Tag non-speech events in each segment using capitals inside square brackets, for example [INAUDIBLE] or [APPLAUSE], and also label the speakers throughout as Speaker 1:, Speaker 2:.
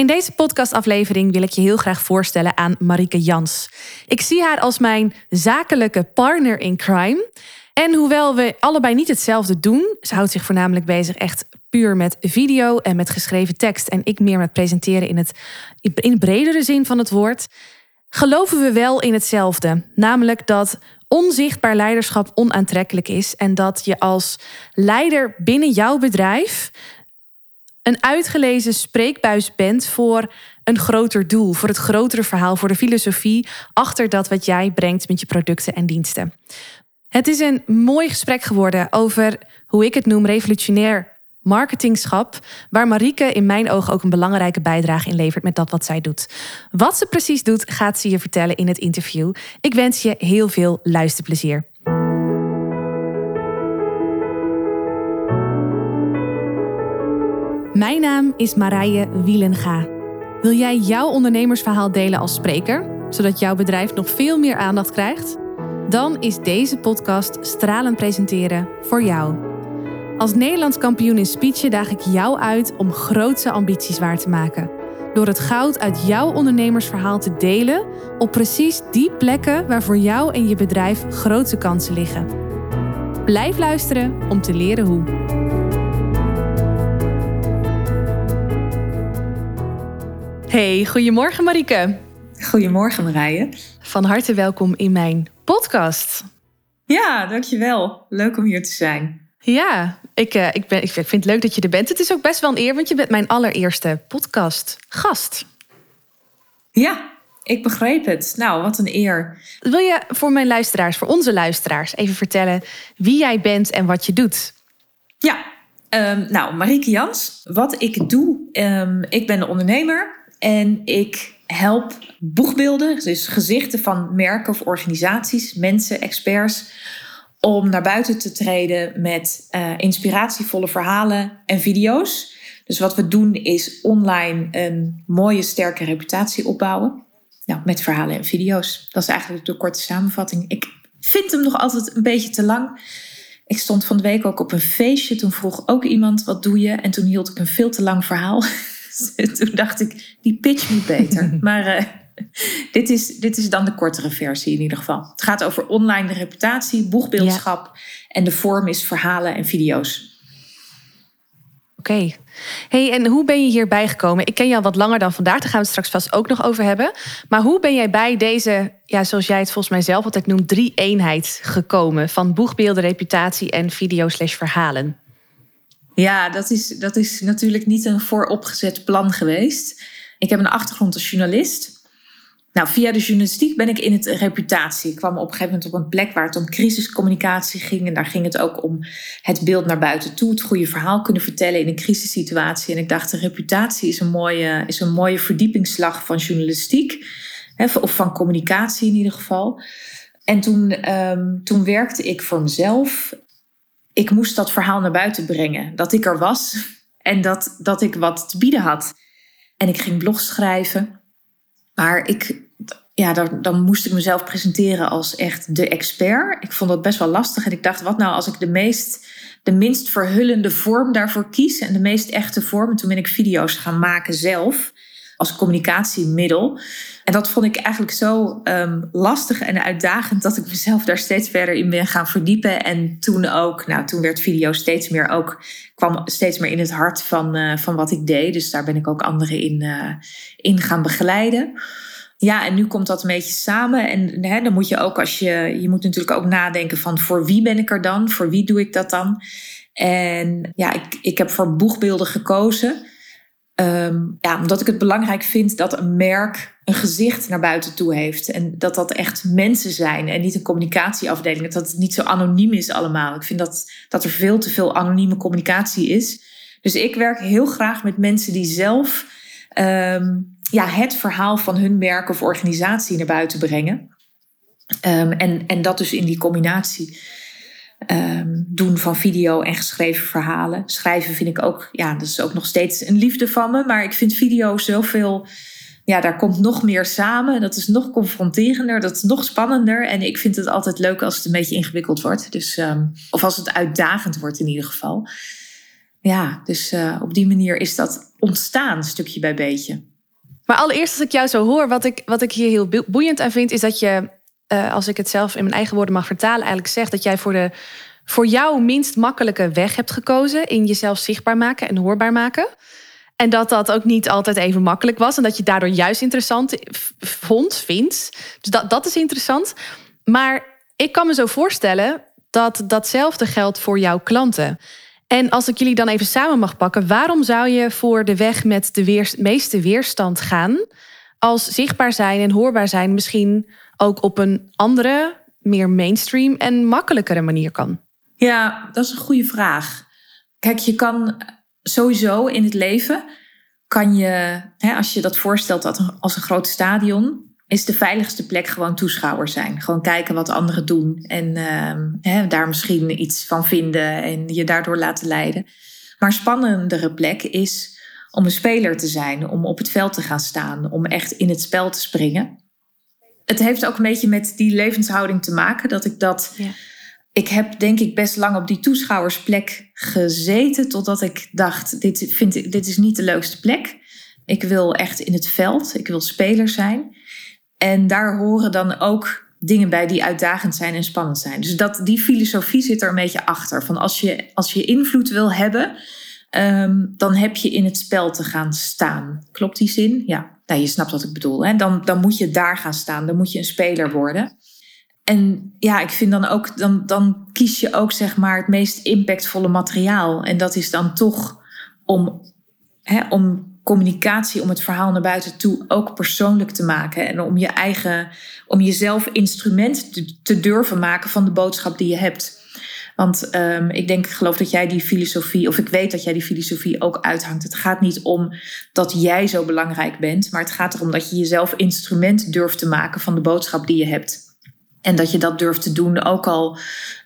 Speaker 1: In deze podcastaflevering wil ik je heel graag voorstellen aan Marike Jans. Ik zie haar als mijn zakelijke partner in crime. En hoewel we allebei niet hetzelfde doen, ze houdt zich voornamelijk bezig echt puur met video en met geschreven tekst. En ik meer met presenteren in het in bredere zin van het woord. Geloven we wel in hetzelfde, namelijk dat onzichtbaar leiderschap onaantrekkelijk is en dat je als leider binnen jouw bedrijf een uitgelezen spreekbuis bent voor een groter doel, voor het grotere verhaal, voor de filosofie achter dat wat jij brengt met je producten en diensten. Het is een mooi gesprek geworden over hoe ik het noem revolutionair marketingschap, waar Marieke in mijn ogen ook een belangrijke bijdrage in levert met dat wat zij doet. Wat ze precies doet, gaat ze je vertellen in het interview. Ik wens je heel veel luisterplezier. Mijn naam is Marije Wielenga. Wil jij jouw ondernemersverhaal delen als spreker, zodat jouw bedrijf nog veel meer aandacht krijgt? Dan is deze podcast Stralen Presenteren voor jou. Als Nederlands kampioen in speechen daag ik jou uit om grootse ambities waar te maken. Door het goud uit jouw ondernemersverhaal te delen op precies die plekken waar voor jou en je bedrijf grote kansen liggen. Blijf luisteren om te leren hoe. Hey, goedemorgen Marike.
Speaker 2: Goedemorgen Marije.
Speaker 1: Van harte welkom in mijn podcast.
Speaker 2: Ja, dankjewel. Leuk om hier te zijn.
Speaker 1: Ja, ik, uh, ik, ben, ik vind het leuk dat je er bent. Het is ook best wel een eer, want je bent mijn allereerste podcast-gast.
Speaker 2: Ja, ik begreep het. Nou, wat een eer.
Speaker 1: Wil je voor mijn luisteraars, voor onze luisteraars, even vertellen wie jij bent en wat je doet?
Speaker 2: Ja, um, nou, Marieke Jans. Wat ik doe, um, ik ben een ondernemer en ik help boegbeelden, dus gezichten van merken of organisaties, mensen, experts, om naar buiten te treden met uh, inspiratievolle verhalen en video's. Dus wat we doen is online een mooie, sterke reputatie opbouwen. Nou, met verhalen en video's. Dat is eigenlijk de korte samenvatting. Ik vind hem nog altijd een beetje te lang. Ik stond van de week ook op een feestje. Toen vroeg ook iemand: wat doe je? En toen hield ik een veel te lang verhaal. [LAUGHS] [LAUGHS] toen dacht ik, die pitch moet beter. [LAUGHS] maar uh, dit, is, dit is dan de kortere versie in ieder geval. Het gaat over online reputatie, boegbeeldschap. En de vorm is verhalen en video's.
Speaker 1: Oké. Hey, en hoe ben je hierbij gekomen? Ik ken je al wat langer dan vandaag, daar gaan we het straks vast ook nog over hebben. Maar hoe ben jij bij deze, ja, zoals jij het volgens mij zelf altijd noemt, drie eenheid gekomen van boegbeelden, reputatie en video slash verhalen?
Speaker 2: Ja, dat is, dat is natuurlijk niet een vooropgezet plan geweest. Ik heb een achtergrond als journalist. Nou, via de journalistiek ben ik in het reputatie. Ik kwam op een gegeven moment op een plek waar het om crisiscommunicatie ging. En daar ging het ook om het beeld naar buiten toe. Het goede verhaal kunnen vertellen in een crisissituatie. En ik dacht, de reputatie is een mooie, is een mooie verdiepingsslag van journalistiek. of van communicatie in ieder geval. En toen, um, toen werkte ik voor mezelf ik moest dat verhaal naar buiten brengen. Dat ik er was en dat, dat ik wat te bieden had. En ik ging blogs schrijven. Maar ik, ja, dan, dan moest ik mezelf presenteren als echt de expert. Ik vond dat best wel lastig. En ik dacht, wat nou als ik de, meest, de minst verhullende vorm daarvoor kies en de meest echte vorm. En toen ben ik video's gaan maken zelf als communicatiemiddel. En dat vond ik eigenlijk zo um, lastig en uitdagend dat ik mezelf daar steeds verder in ben gaan verdiepen. En toen ook, nou, toen werd video steeds meer ook, kwam steeds meer in het hart van, uh, van wat ik deed. Dus daar ben ik ook anderen in, uh, in gaan begeleiden. Ja, en nu komt dat een beetje samen. En hè, dan moet je ook als je, je moet natuurlijk ook nadenken van voor wie ben ik er dan? Voor wie doe ik dat dan? En ja, ik, ik heb voor boegbeelden gekozen. Um, ja, omdat ik het belangrijk vind dat een merk een gezicht naar buiten toe heeft. En dat dat echt mensen zijn en niet een communicatieafdeling. Dat het niet zo anoniem is allemaal. Ik vind dat, dat er veel te veel anonieme communicatie is. Dus ik werk heel graag met mensen die zelf um, ja, het verhaal van hun merk of organisatie naar buiten brengen. Um, en, en dat dus in die combinatie. Um, doen van video en geschreven verhalen. Schrijven vind ik ook, ja, dat is ook nog steeds een liefde van me. Maar ik vind video zoveel, ja, daar komt nog meer samen. Dat is nog confronterender, dat is nog spannender. En ik vind het altijd leuk als het een beetje ingewikkeld wordt. Dus, um, of als het uitdagend wordt in ieder geval. ja, dus uh, op die manier is dat ontstaan, stukje bij beetje.
Speaker 1: Maar allereerst, als ik jou zo hoor, wat ik, wat ik hier heel boeiend aan vind, is dat je, uh, als ik het zelf in mijn eigen woorden mag vertalen, eigenlijk zegt dat jij voor, de, voor jou minst makkelijke weg hebt gekozen in jezelf zichtbaar maken en hoorbaar maken. En dat dat ook niet altijd even makkelijk was. En dat je daardoor juist interessant vond, vindt. Dus dat, dat is interessant. Maar ik kan me zo voorstellen dat datzelfde geldt voor jouw klanten. En als ik jullie dan even samen mag pakken, waarom zou je voor de weg met de meeste weerstand gaan? Als zichtbaar zijn en hoorbaar zijn misschien ook op een andere, meer mainstream en makkelijkere manier kan?
Speaker 2: Ja, dat is een goede vraag. Kijk, je kan sowieso in het leven, kan je, hè, als je dat voorstelt als een groot stadion, is de veiligste plek gewoon toeschouwer zijn. Gewoon kijken wat anderen doen en uh, daar misschien iets van vinden en je daardoor laten leiden. Maar spannendere plek is om een speler te zijn, om op het veld te gaan staan, om echt in het spel te springen. Het heeft ook een beetje met die levenshouding te maken dat ik dat. Ja. Ik heb denk ik best lang op die toeschouwersplek gezeten totdat ik dacht: dit, vind ik, dit is niet de leukste plek. Ik wil echt in het veld, ik wil speler zijn. En daar horen dan ook dingen bij die uitdagend zijn en spannend zijn. Dus dat, die filosofie zit er een beetje achter. Van als je, als je invloed wil hebben, um, dan heb je in het spel te gaan staan. Klopt die zin? Ja, nou, je snapt wat ik bedoel. Hè? Dan, dan moet je daar gaan staan. Dan moet je een speler worden. En ja, ik vind dan ook, dan, dan kies je ook zeg maar het meest impactvolle materiaal. En dat is dan toch om, hè, om communicatie om het verhaal naar buiten toe ook persoonlijk te maken. En om je eigen, om jezelf instrument te, durven maken van de boodschap die je hebt. Want um, ik denk, ik geloof dat jij die filosofie, of ik weet dat jij die filosofie ook uithangt. Het gaat niet om dat jij zo belangrijk bent, maar het gaat erom dat je jezelf instrument durft te maken van de boodschap die je hebt. En dat je dat durft te doen, ook al,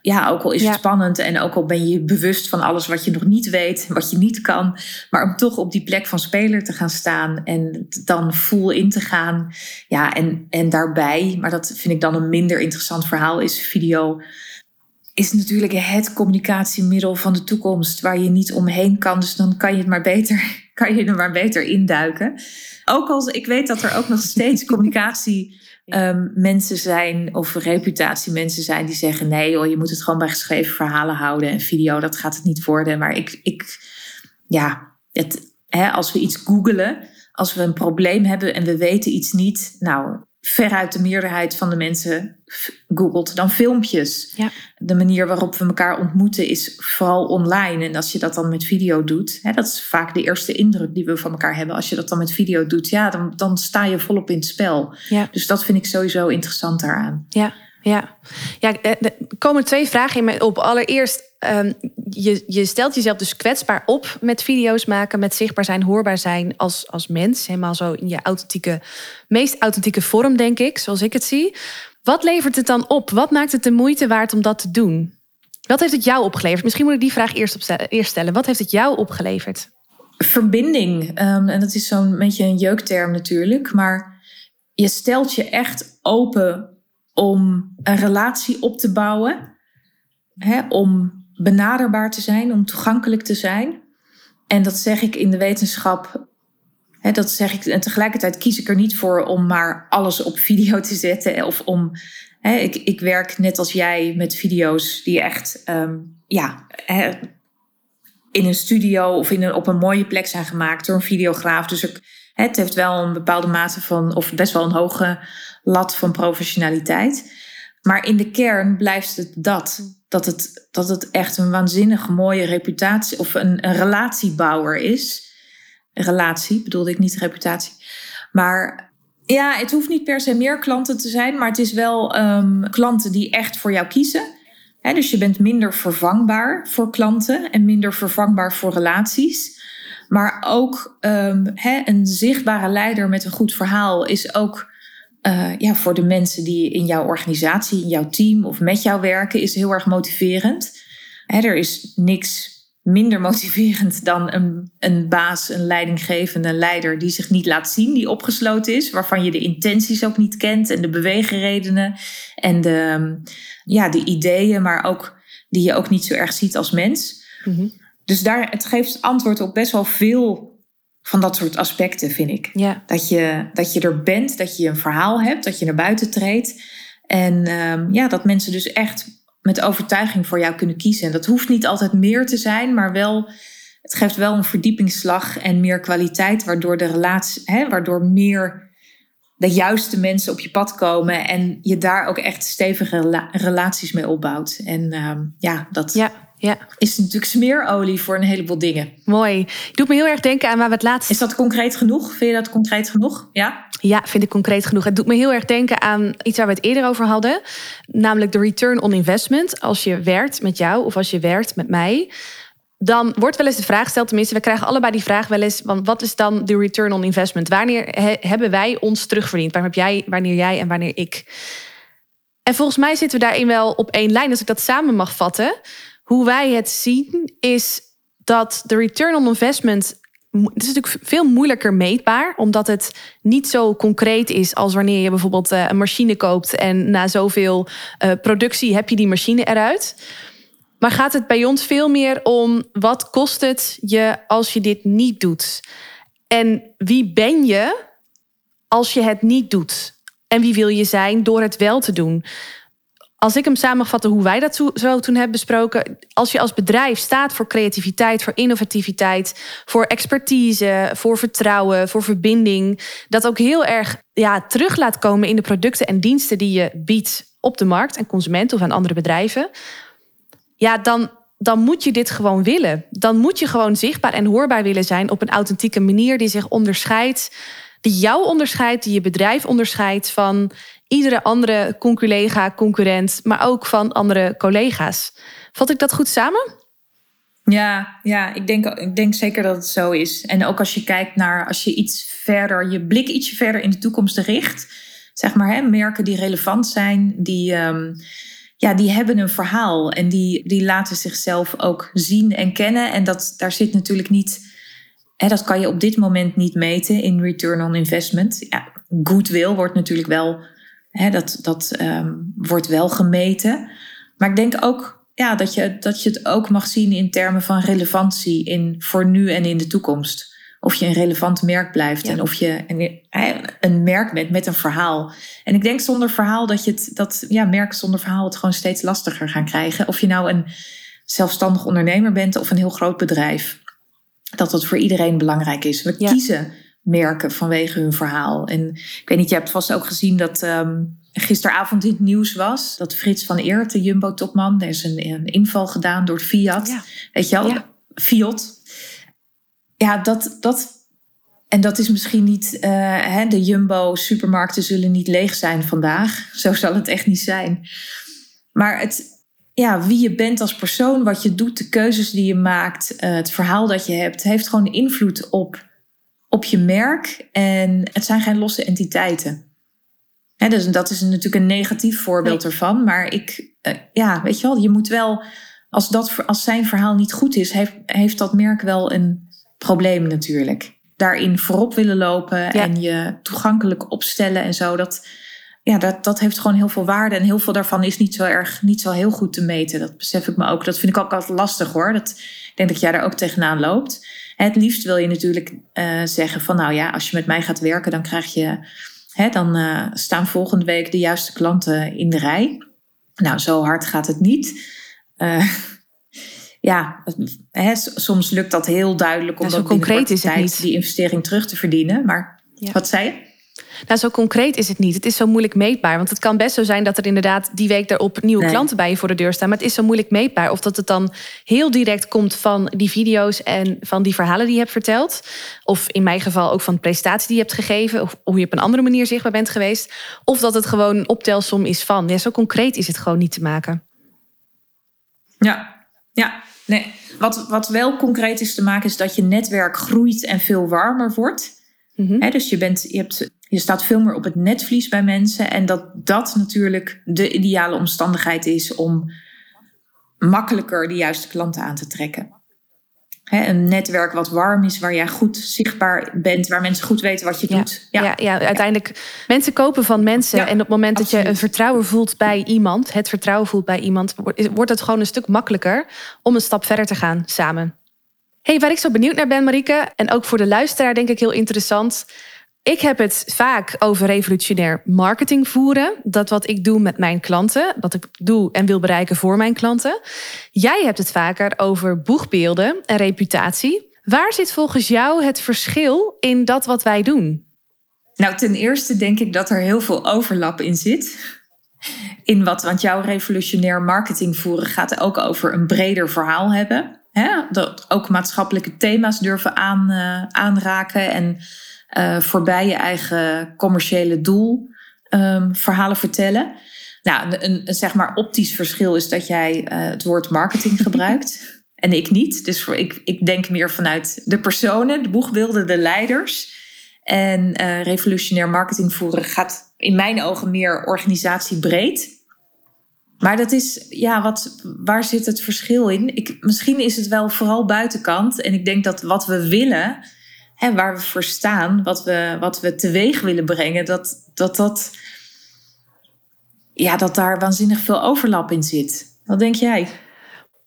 Speaker 2: ja, ook al is het spannend en ook al ben je bewust van alles wat je nog niet weet, wat je niet kan. Maar om toch op die plek van speler te gaan staan en dan full in te gaan. Ja, en, en daarbij, maar dat vind ik dan een minder interessant verhaal, is video. Is natuurlijk het communicatiemiddel van de toekomst waar je niet omheen kan. Dus dan kan je het maar beter, [LAUGHS] kan je er maar beter induiken. Ook als ik weet dat er ook nog steeds [LAUGHS] communicatie um, mensen zijn of reputatiemensen zijn die zeggen: nee, joh, je moet het gewoon bij geschreven verhalen houden en video, dat gaat het niet worden. Maar ik, ik ja, het, hè, als we iets googelen, als we een probleem hebben en we weten iets niet, nou, veruit de meerderheid van de mensen googelt dan filmpjes. Ja. De manier waarop we elkaar ontmoeten is vooral online. En als je dat dan met video doet, hè, dat is vaak de eerste indruk die we van elkaar hebben. Als je dat dan met video doet, ja, dan, dan sta je volop in het spel. Ja. Dus dat vind ik sowieso interessant daaraan.
Speaker 1: Ja, ja. ja er komen twee vragen in mij op. Allereerst, um, je, je stelt jezelf dus kwetsbaar op met video's maken, met zichtbaar zijn, hoorbaar zijn als, als mens. Helemaal zo in je authentieke, meest authentieke vorm, denk ik, zoals ik het zie. Wat levert het dan op? Wat maakt het de moeite waard om dat te doen? Wat heeft het jou opgeleverd? Misschien moet ik die vraag eerst, eerst stellen. Wat heeft het jou opgeleverd?
Speaker 2: Verbinding. Um, en dat is zo'n beetje een jeukterm natuurlijk. Maar je stelt je echt open om een relatie op te bouwen. Om benaderbaar te zijn, om toegankelijk te zijn. En dat zeg ik in de wetenschap. Hè, dat zeg ik, en tegelijkertijd kies ik er niet voor om maar alles op video te zetten. Of om. Hè, ik, ik werk net als jij met video's die echt. Um, ja, hè, in een studio of in op een mooie plek zijn gemaakt door een videograaf. Dus ik, het heeft wel een bepaalde mate van, of best wel een hoge lat van professionaliteit. Maar in de kern blijft het dat. Dat het, dat het echt een waanzinnig mooie reputatie of een, een relatiebouwer is. Een relatie bedoelde ik niet reputatie. Maar ja, het hoeft niet per se meer klanten te zijn, maar het is wel um, klanten die echt voor jou kiezen. dus je bent minder vervangbaar voor klanten en minder vervangbaar voor relaties. Maar ook um, een zichtbare leider met een goed verhaal is ook uh, ja, voor de mensen die in jouw organisatie, in jouw team of met jou werken, is heel erg motiverend. Hè, er is niks minder motiverend dan een, een baas, een leidinggevende, een leider die zich niet laat zien, die opgesloten is, waarvan je de intenties ook niet kent en de beweegredenen en de, ja, de ideeën, maar ook die je ook niet zo erg ziet als mens. Mm dus daar, het geeft antwoord op best wel veel van dat soort aspecten, vind ik.
Speaker 1: Ja.
Speaker 2: Dat, je, dat je er bent, dat je een verhaal hebt, dat je naar buiten treedt. En ehm, ja, dat mensen dus echt met overtuiging voor jou kunnen kiezen. En dat hoeft niet altijd meer te zijn, maar wel, het geeft wel een verdiepingsslag en meer kwaliteit, waardoor de relatie, hè, waardoor meer de juiste mensen op je pad komen en je daar ook echt stevige relaties mee opbouwt. En ehm, ja, dat
Speaker 1: ja, ja.
Speaker 2: is natuurlijk smeerolie voor een heleboel dingen.
Speaker 1: Mooi. Doet me heel erg denken aan waar we het laatst.
Speaker 2: Is dat concreet genoeg? Vind je dat concreet genoeg? Ja?
Speaker 1: Ja, vind ik concreet genoeg. Het doet me heel erg denken aan iets waar we het eerder over hadden. Namelijk de return on investment. Als je werkt met jou of als je werkt met mij dan wordt wel eens de vraag gesteld, tenminste, we krijgen allebei die vraag wel eens: van wat is dan de return on investment? Wanneer hebben wij ons terugverdiend? Waarom heb jij, wanneer jij en wanneer ik? En volgens mij zitten we daarin wel op één lijn. Als ik dat samen mag vatten, hoe wij het zien, is dat de return on investment. Het is natuurlijk veel moeilijker meetbaar, omdat het niet zo concreet is als wanneer je bijvoorbeeld eh, een machine koopt en na zoveel uh, productie heb je die machine eruit. Maar gaat het bij ons veel meer om wat kost het je als je dit niet doet? En wie ben je als je het niet doet? En wie wil je zijn door het wel te doen? Als ik hem samenvatte hoe wij dat zo toen hebben besproken. Als je als bedrijf staat voor creativiteit, voor innovativiteit, voor expertise, voor vertrouwen, voor verbinding. Dat ook heel erg ja, terug laat komen in de producten en diensten die je biedt op de markt en consumenten of aan andere bedrijven ja, dan, dan moet je dit gewoon willen. Dan moet je gewoon zichtbaar en hoorbaar willen zijn op een authentieke manier die zich onderscheidt, die jou onderscheidt, die je bedrijf onderscheidt van iedere andere collega, concurrent, maar ook van andere collega's. Vat ik dat goed samen?
Speaker 2: Ja, ja ik, denk, ik denk zeker dat het zo is. En ook als je kijkt naar, als je iets verder, je blik ietsje verder in de toekomst richt, zeg maar, hè, merken die relevant zijn, die. Ehm, ja, die hebben een verhaal en die, die laten zichzelf ook zien en kennen. En dat, daar zit natuurlijk niet, hè, dat kan je op dit moment niet meten in return on investment. Ja, goodwill wordt natuurlijk wel, dat, dat um, wordt wel gemeten. Maar ik denk ook ja, dat, je, dat je het ook mag zien in termen van relevantie in, voor nu en in de toekomst of je een relevant merk blijft en of je een, een, merk bent met een verhaal. En ik denk zonder verhaal dat je het, dat ja, merken zonder verhaal het gewoon steeds lastiger gaan krijgen. Of je nou een zelfstandig ondernemer bent of een heel groot bedrijf. Dat dat voor iedereen belangrijk is. We kiezen merken vanwege hun verhaal. En ik weet niet, je hebt vast ook gezien dat um, gisteravond in het nieuws was. Dat Frits van Eert, de Jumbo-topman, er is een, een, inval gedaan door Fiat. Weet je wel? Fiat ja, dat, dat. En dat is misschien niet. Uh, hè, de Jumbo-supermarkten zullen niet leeg zijn vandaag. [LAUGHS] Zo zal het echt niet zijn. Maar het, ja, wie je bent als persoon, wat je doet, de keuzes die je maakt, uh, het verhaal dat je hebt, heeft gewoon invloed op, op je merk. En het zijn geen losse entiteiten. Dus dat is natuurlijk een negatief voorbeeld ervan. Maar ik, uh, ja, weet je wel, je moet wel. Als, dat, als zijn verhaal niet goed is, heeft, heeft dat merk wel een, probleem natuurlijk. Daarin voorop willen lopen en je toegankelijk opstellen en zo. Dat, ja, dat, dat heeft gewoon heel veel waarde. En heel veel daarvan is niet zo erg, niet zo heel goed te meten. Dat besef ik me ook. Dat vind ik ook altijd lastig hoor. Dat, ik denk dat jij daar ook tegenaan loopt. Het liefst wil je natuurlijk uh, zeggen van nou ja, als je met mij gaat werken, dan krijg je. Hè, dan uh, staan volgende week de juiste klanten in de rij. Nou, zo hard gaat het niet. Uh, [LAUGHS] ja, hè, soms lukt dat heel duidelijk om ja, zo concreet is het niet. die investering terug te verdienen. Maar wat zei je?
Speaker 1: Nou, zo concreet is het niet. Het is zo moeilijk meetbaar. Want het kan best zo zijn dat er inderdaad die week daarop nieuwe klanten bij je voor de deur staan. Maar het is zo moeilijk meetbaar. Of dat het dan heel direct komt van die video's en van die verhalen die je hebt verteld. Of in mijn geval ook van de presentatie die je hebt gegeven. Of hoe je op een andere manier zichtbaar bent geweest. Of dat het gewoon een optelsom is van. Ja, zo concreet is het gewoon niet te maken.
Speaker 2: Ja, ja. Nee, wat, wat wel concreet is te maken is dat je netwerk groeit en veel warmer wordt. Mm dus je, bent, je, hebt, je staat veel meer op het netvlies bij mensen. En dat dat natuurlijk de ideale omstandigheid is om makkelijker de juiste klanten aan te trekken een netwerk wat warm is, waar jij goed zichtbaar bent, waar mensen goed weten wat je doet.
Speaker 1: Ja, ja, ja uiteindelijk, mensen kopen van mensen. en op het moment dat je een vertrouwen voelt bij iemand, het vertrouwen voelt bij iemand, wordt het gewoon een stuk makkelijker om een stap verder te gaan samen. Hey, waar ik zo benieuwd naar ben, Marieke, en ook voor de luisteraar denk ik heel interessant. Ik heb het vaak over revolutionair marketing voeren. Dat wat ik doe met mijn klanten, wat ik doe en wil bereiken voor mijn klanten. Jij hebt het vaker over boegbeelden en reputatie. Waar zit volgens jou het verschil in dat wat wij doen?
Speaker 2: Nou, ten eerste denk ik dat er heel veel overlap in zit. In wat, want jouw revolutionair marketing voeren gaat ook over een breder verhaal hebben. Hè? Dat ook maatschappelijke thema's durven aan, uh, aanraken en uh, voorbij je eigen commerciële doel um, verhalen vertellen. Nou, een, een, zeg maar optisch verschil is dat jij uh, het woord marketing [LAUGHS] gebruikt en ik niet. Dus voor, ik, ik denk meer vanuit de personen, de boegbeelden, de leiders. En uh, revolutionair marketing voeren gaat in mijn ogen meer organisatiebreed. Maar dat is, ja, wat, waar zit het verschil in? Ik, misschien is het wel vooral buitenkant. En ik denk dat wat we willen, hè, waar we voor staan, wat we, wat we teweeg willen brengen, dat, dat dat, ja, dat daar waanzinnig veel overlap in zit. Wat denk jij?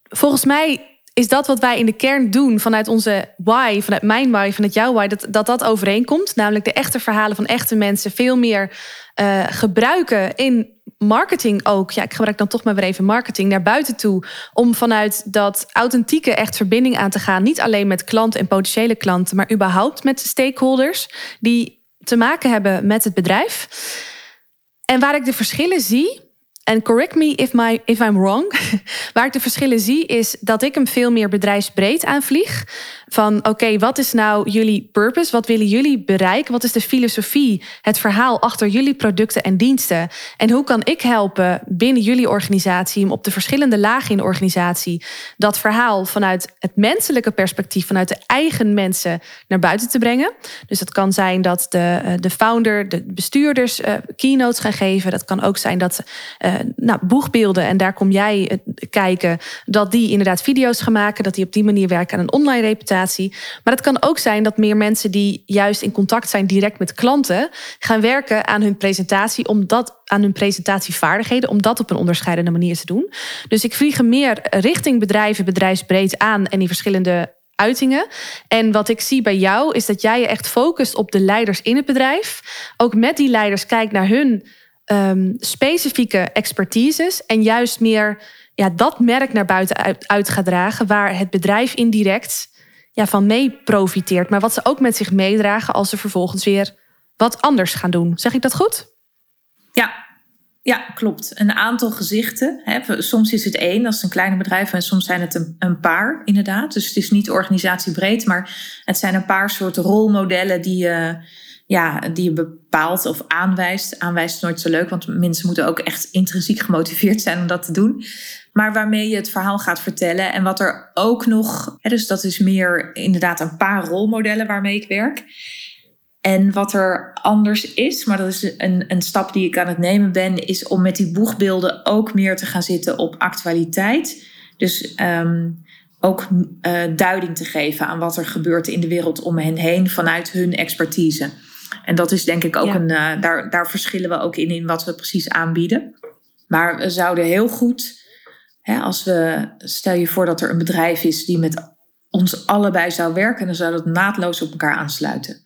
Speaker 1: Volgens mij is dat wat wij in de kern doen vanuit onze why, vanuit mijn why, vanuit jouw why, dat dat, dat overeenkomt. Namelijk de echte verhalen van echte mensen veel meer uh, gebruiken in marketing ook. Ja, ik gebruik dan toch maar weer even marketing naar buiten toe. Om vanuit dat authentieke echt verbinding aan te gaan. Niet alleen met klanten en potentiële klanten, maar überhaupt met stakeholders die te maken hebben met het bedrijf. En waar ik de verschillen zie, en correct me if, my, if I'm wrong. [LAUGHS] Waar ik de verschillen zie, is dat ik hem veel meer bedrijfsbreed aanvlieg. Van oké, wat is nou jullie purpose? Wat willen jullie bereiken? Wat is de filosofie, het verhaal achter jullie producten en diensten? En hoe kan ik helpen binnen jullie organisatie, om op de verschillende lagen in de organisatie, dat verhaal vanuit het menselijke perspectief, vanuit de eigen mensen naar buiten te brengen? Dus dat kan zijn dat de, eh, de founder, de bestuurders uh, keynotes gaan geven. Dat kan ook zijn dat uh, nou, boegbeelden, en daar kom jij kijken, dat die inderdaad video's gaan maken, dat die op die manier werken aan een online reputatie maar het kan ook zijn dat meer mensen die juist in contact zijn direct met klanten, gaan werken aan hun presentatie, om dat, aan hun presentatievaardigheden, om dat op een onderscheidende manier te doen. Dus ik vlieg meer richting bedrijven, bedrijfsbreed aan en die verschillende uitingen. En wat ik zie bij jou is dat jij je echt focust op de leiders in het bedrijf. Ook met die leiders kijkt naar hun um, specifieke expertises en juist meer ja, dat merk naar buiten uit, gaat dragen, waar het bedrijf indirect ja, van mee profiteert. Maar wat ze ook met zich meedragen als ze vervolgens weer wat anders gaan doen. Zeg ik dat goed?
Speaker 2: Ja, ja, klopt. Een aantal gezichten. Hè. Soms is het één, als een kleine bedrijf, en soms zijn het een, een, paar, inderdaad. Dus het is niet organisatiebreed, maar het zijn een paar soorten rolmodellen die je, ja, die je bepaalt of aanwijst. Aanwijst is nooit zo leuk, want mensen moeten ook echt intrinsiek gemotiveerd zijn om dat te doen maar waarmee je het verhaal gaat vertellen. En wat er ook nog, hè, dus dat is meer inderdaad een paar rolmodellen waarmee ik werk. En wat er anders is, maar dat is een, een stap die ik aan het nemen ben, is om met die boegbeelden ook meer te gaan zitten op actualiteit. Dus um, ook uh, duiding te geven aan wat er gebeurt in de wereld om hen heen vanuit hun expertise. En dat is denk ik ook een, uh, daar, daar verschillen we ook in, in wat we precies aanbieden. Maar we zouden heel goed als we, stel je voor dat er een bedrijf is die met ons allebei zou werken, dan zou dat naadloos op elkaar aansluiten.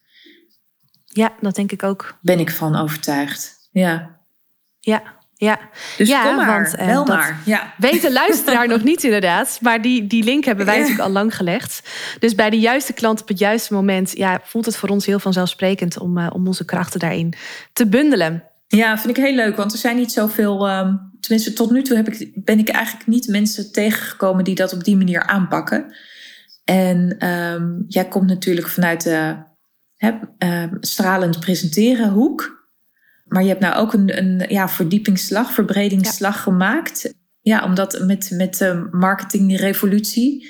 Speaker 1: Ja, dat denk ik ook.
Speaker 2: Ben ik van overtuigd. Ja.
Speaker 1: Ja, ja.
Speaker 2: Dus
Speaker 1: ja,
Speaker 2: kom maar, want, wel maar. Ja.
Speaker 1: Weet de [LAUGHS] luisteraar nog niet inderdaad. Maar die, die link hebben wij natuurlijk al lang gelegd. Dus bij de juiste klant op het juiste moment... Ja, voelt het voor ons heel vanzelfsprekend om, uh, om onze krachten daarin te bundelen.
Speaker 2: Ja, vind ik heel leuk. Want er zijn niet zoveel... Um, tenminste, tot nu toe heb ik, ben ik eigenlijk niet mensen tegengekomen... die dat op die manier aanpakken. En um, jij komt natuurlijk vanuit de he, uh, stralend presenteren hoek. Maar je hebt nou ook een, een ja, verdiepingsslag, verbredingsslag ja. gemaakt. Ja, omdat met, met de marketingrevolutie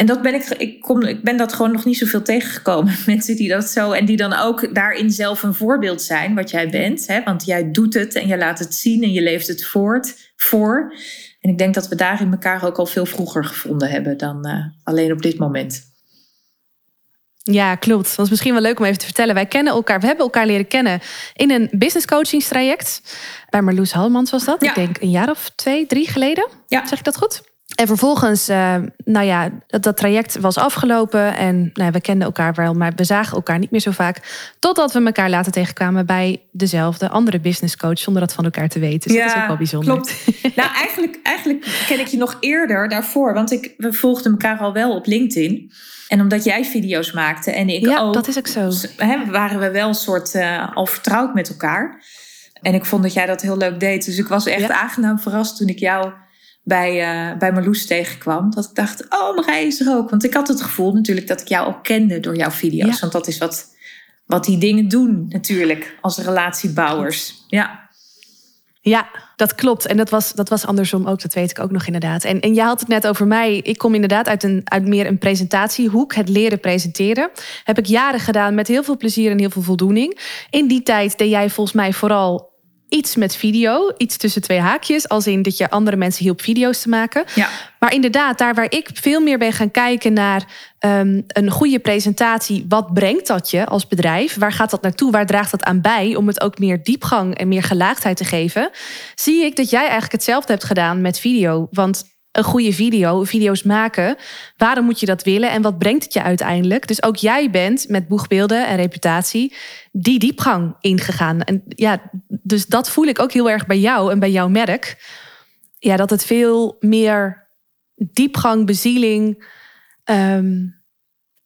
Speaker 2: en dat ben ik, ik, kom, ik ben dat gewoon nog niet zoveel tegengekomen. [LAUGHS] Mensen die dat zo. En die dan ook daarin zelf een voorbeeld zijn, wat jij bent. Hè? Want jij doet het en je laat het zien en je leeft het voort voor. En ik denk dat we daarin elkaar ook al veel vroeger gevonden hebben dan uh, alleen op dit moment.
Speaker 1: Ja, klopt. Dat is misschien wel leuk om even te vertellen. Wij kennen elkaar, we hebben elkaar leren kennen in een business coachingstraject. Bij Marloes Halmans was dat. Ja. Ik denk een jaar of twee, drie geleden. Ja. Zeg ik dat goed? En vervolgens, uh, nou ja, dat, dat, traject was afgelopen. En nou, we kenden elkaar wel, maar we zagen elkaar niet meer zo vaak. Totdat we elkaar later tegenkwamen bij dezelfde andere business coach, zonder dat van elkaar te weten. Dus ja, dat is ook wel bijzonder.
Speaker 2: Klopt. nou, eigenlijk, eigenlijk ken ik je nog eerder daarvoor. Want ik, we volgden elkaar al wel op LinkedIn. En omdat jij video's maakte en ik
Speaker 1: ja,
Speaker 2: ook.
Speaker 1: dat is ook zo.
Speaker 2: Hè, waren we wel een soort uh, al vertrouwd met elkaar. En ik vond dat jij dat heel leuk deed. Dus ik was echt aangenaam verrast toen ik jou bij, uh, bij Marloes tegenkwam. Dat ik dacht, oh, Marij is er ook. Want ik had het gevoel natuurlijk dat ik jou ook kende door jouw video's. Want dat is wat, wat die dingen doen natuurlijk als relatiebouwers. Ja.
Speaker 1: Ja, dat klopt. En dat was, dat was andersom ook, dat weet ik ook nog inderdaad. En, en jij had het net over mij. Ik kom inderdaad uit, een, uit meer een presentatiehoek, het leren presenteren. Heb ik jaren gedaan met heel veel plezier en heel veel voldoening. In die tijd deed jij volgens mij vooral iets met video, iets tussen twee haakjes, als in dat je andere mensen hielp video's te maken.
Speaker 2: Ja.
Speaker 1: Maar inderdaad, daar waar ik veel meer ben gaan kijken naar um, een goede presentatie, wat brengt dat je als bedrijf? Waar gaat dat naartoe? Waar draagt dat aan bij om het ook meer diepgang en meer gelaagdheid te geven? Zie ik dat jij eigenlijk hetzelfde hebt gedaan met video. Want een goede video, video's maken. Waarom moet je dat willen en wat brengt het je uiteindelijk? Dus ook jij bent met boegbeelden en reputatie die diepgang ingegaan. En ja, dus dat voel ik ook heel erg bij jou en bij jouw merk. Ja, dat het veel meer diepgang, bezieling ehm,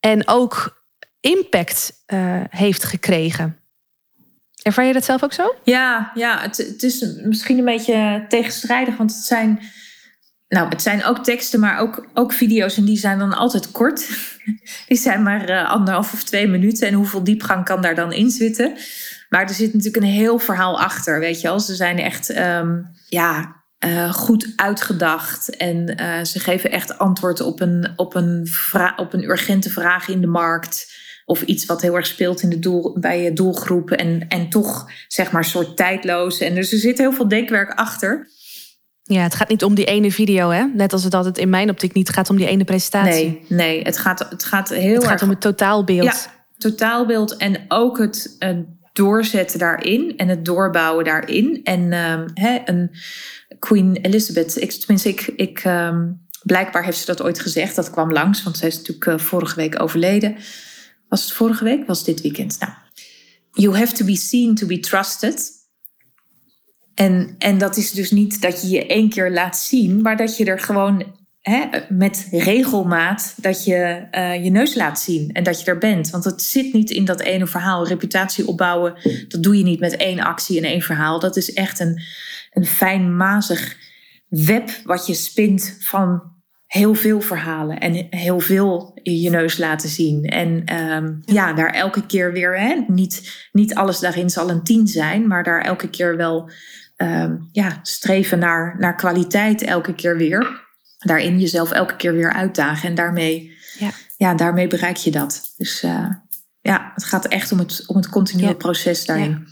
Speaker 1: en ook impact uh, heeft gekregen. Ervaar je dat zelf ook zo?
Speaker 2: Ja, ja het is misschien een beetje tegenstrijdig, want het zijn nou, het zijn ook teksten, maar ook, ook video's. En die zijn dan altijd kort. [LAUGHS] Die zijn maar uh, anderhalf of twee minuten. En hoeveel diepgang kan daar dan in zitten? Maar er zit natuurlijk een heel verhaal achter, weet je wel. Ze zijn echt ehm, ja, uh, goed uitgedacht. En uh, ze geven echt antwoord op een, op, een op een urgente vraag in de markt. Of iets wat heel erg speelt in de doel, bij je doelgroep. En, en toch, zeg maar, soort tijdloos. En dus er zit heel veel denkwerk achter.
Speaker 1: Ja, het gaat niet om die ene video, hè? Net als het altijd in mijn optiek niet gaat om die ene presentatie.
Speaker 2: Nee, nee het, gaat, het gaat heel
Speaker 1: Het gaat om het totaalbeeld.
Speaker 2: Ja, totaalbeeld en ook het uh, doorzetten daarin en het doorbouwen daarin. En um, hè, een Queen Elizabeth, ik, tenminste, ik, ik um, blijkbaar heeft ze dat ooit gezegd. Dat kwam langs, want zij is natuurlijk uh, vorige week overleden. Was het vorige week? Was dit weekend? Nou, you have to be seen to be trusted. En, en dat is dus niet dat je je één keer laat zien, maar dat je er gewoon hè, met regelmaat dat je uh, je neus laat zien en dat je er bent. Want het zit niet in dat ene verhaal. Reputatie opbouwen, dat doe je niet met één actie en één verhaal. Dat is echt een, een fijnmazig web wat je spint van heel veel verhalen en heel veel je neus laten zien. En um, ja, daar elke keer weer, hè, niet, niet alles daarin zal een tien zijn, maar daar elke keer wel um, ja, streven naar, naar kwaliteit elke keer weer. Daarin jezelf elke keer weer uitdagen. En daarmee, ja. ja daarmee bereik je dat. Dus uh, ja, het gaat echt om het, om het continue proces daarin.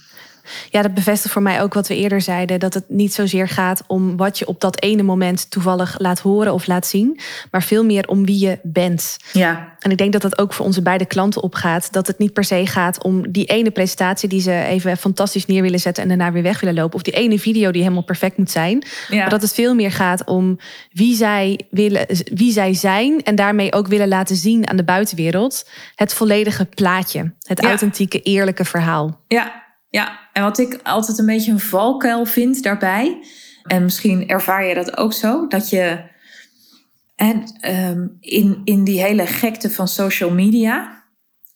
Speaker 1: Ja, dat bevestigt voor mij ook wat we eerder zeiden: dat het niet zozeer gaat om wat je op dat ene moment toevallig laat horen of laat zien, maar veel meer om wie je bent.
Speaker 2: Ja.
Speaker 1: En ik denk dat dat ook voor onze beide klanten opgaat. Dat het niet per se gaat om die ene presentatie die ze even fantastisch neer willen zetten en daarna weer weg willen lopen. Of die ene video die helemaal perfect moet zijn. Ja. Maar dat het veel meer gaat om wie zij, willen, wie zij zijn en daarmee ook willen laten zien aan de buitenwereld. Het volledige plaatje. Het authentieke, eerlijke verhaal.
Speaker 2: Ja, ja, en wat ik altijd een beetje een valkuil vind daarbij, en misschien ervaar je dat ook zo, dat je en, um, in, in die hele gekte van social media,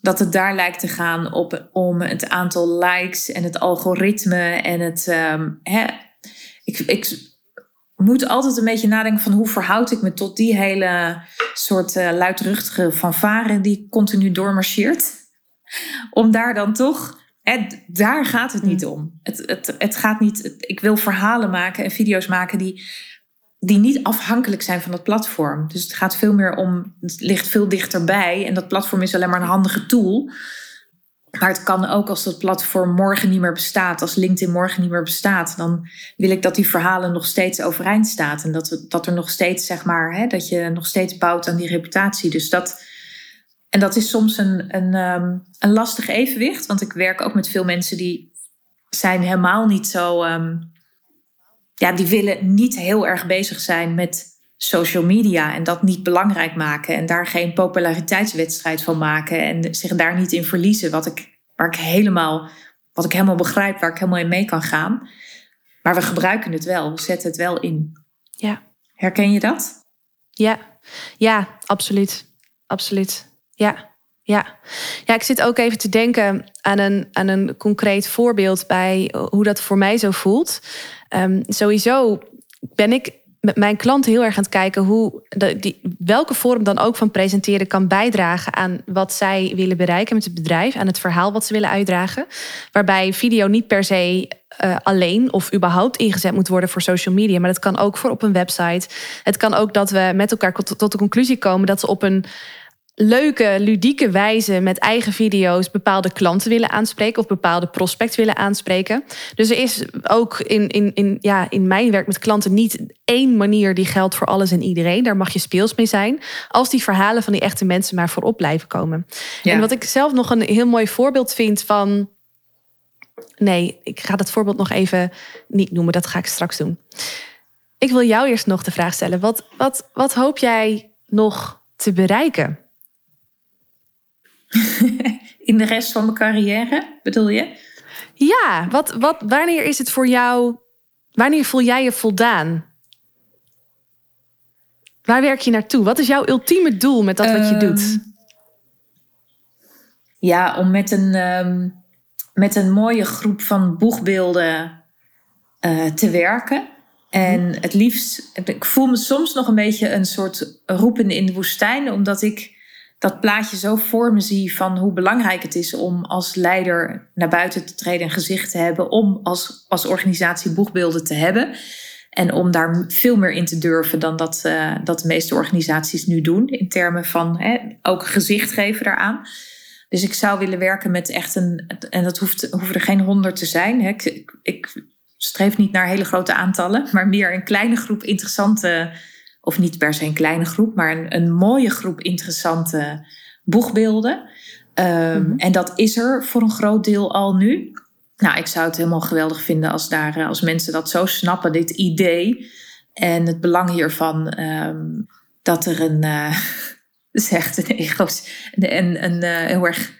Speaker 2: dat het daar lijkt te gaan op, om het aantal likes en het algoritme en het. Um, hè, ik, ik moet altijd een beetje nadenken van hoe verhoud ik me tot die hele soort uh, luidruchtige fanfare die continu doormarcheert. Om daar dan toch en daar gaat het niet mm. om. Het, het, het gaat niet. ik wil verhalen maken en video's maken die, die niet afhankelijk zijn van het platform. Dus het gaat veel meer om. Het ligt veel dichterbij. En dat platform is alleen maar een handige tool. Maar het kan ook als dat platform morgen niet meer bestaat, als LinkedIn morgen niet meer bestaat, dan wil ik dat die verhalen nog steeds overeind staan. En dat, dat er nog steeds, zeg maar, hè, dat je nog steeds bouwt aan die reputatie. Dus dat, en dat is soms een, een, um, een lastig evenwicht, want ik werk ook met veel mensen die zijn helemaal niet zo. Um, ja, die willen niet heel erg bezig zijn met social media en dat niet belangrijk maken en daar geen populariteitswedstrijd van maken en zich daar niet in verliezen, wat ik, waar ik helemaal, wat ik helemaal begrijp, waar ik helemaal in mee kan gaan. Maar we gebruiken het wel, we zetten het wel in.
Speaker 1: Ja.
Speaker 2: Herken je dat?
Speaker 1: Ja, ja, absoluut. Absoluut. Ja. Ja. ja, ik zit ook even te denken aan een, aan een concreet voorbeeld bij hoe dat voor mij zo voelt. Um, sowieso ben ik met mijn klanten heel erg aan het kijken hoe die, welke vorm dan ook van presenteren kan bijdragen aan wat zij willen bereiken met het bedrijf, aan het verhaal wat ze willen uitdragen. Waarbij video niet per se uh, alleen of überhaupt ingezet moet worden voor social media, maar dat kan ook voor op een website. Het kan ook dat we met elkaar tot de conclusie komen dat ze op een leuke, ludieke wijze met eigen video's bepaalde klanten willen aanspreken of bepaalde prospect willen aanspreken. Dus er is ook in, in, in, ja, in mijn werk met klanten niet één manier die geldt voor alles en iedereen. Daar mag je speels mee zijn. Als die verhalen van die echte mensen maar voorop blijven komen. En wat ik zelf nog een heel mooi voorbeeld vind van. Nee, ik ga dat voorbeeld nog even niet noemen. Dat ga ik straks doen. Ik wil jou eerst nog de vraag stellen. Wat, wat, wat hoop jij nog te bereiken? [LAUGHS]
Speaker 2: in de rest van mijn carrière, bedoel je?
Speaker 1: Ja, wat, wat, wanneer is het voor jou, wanneer voel jij je voldaan? Waar werk je naartoe? Wat is jouw ultieme doel met dat wat je doet? Ehm,
Speaker 2: ja, om met een, um, met een mooie groep van boegbeelden uh, te werken. En het liefst, ik voel me soms nog een beetje een soort roepen in de woestijn, omdat ik dat plaatje zo voor me zie van hoe belangrijk het is om als leider naar buiten te treden en gezicht te hebben, om als, als organisatie boegbeelden te hebben. En om daar veel meer in te durven dan dat, uh, dat de meeste organisaties nu doen. In termen van hè, ook gezicht geven daaraan. Dus ik zou willen werken met echt een. En dat hoeft, hoeven er geen honderd te zijn. Hè. Ik, ik, streef niet naar hele grote aantallen, maar meer een kleine groep interessante of niet per se een kleine groep, maar een, een mooie groep interessante boegbeelden. Ehm, mhm. En dat is er voor een groot deel al nu. Nou, ik zou het helemaal geweldig vinden als, daar, eh, als mensen dat zo snappen, dit idee. En het belang hiervan ehm, dat er een, uh, [LAUGHS] zegt een ego's, een, een, uh, heel erg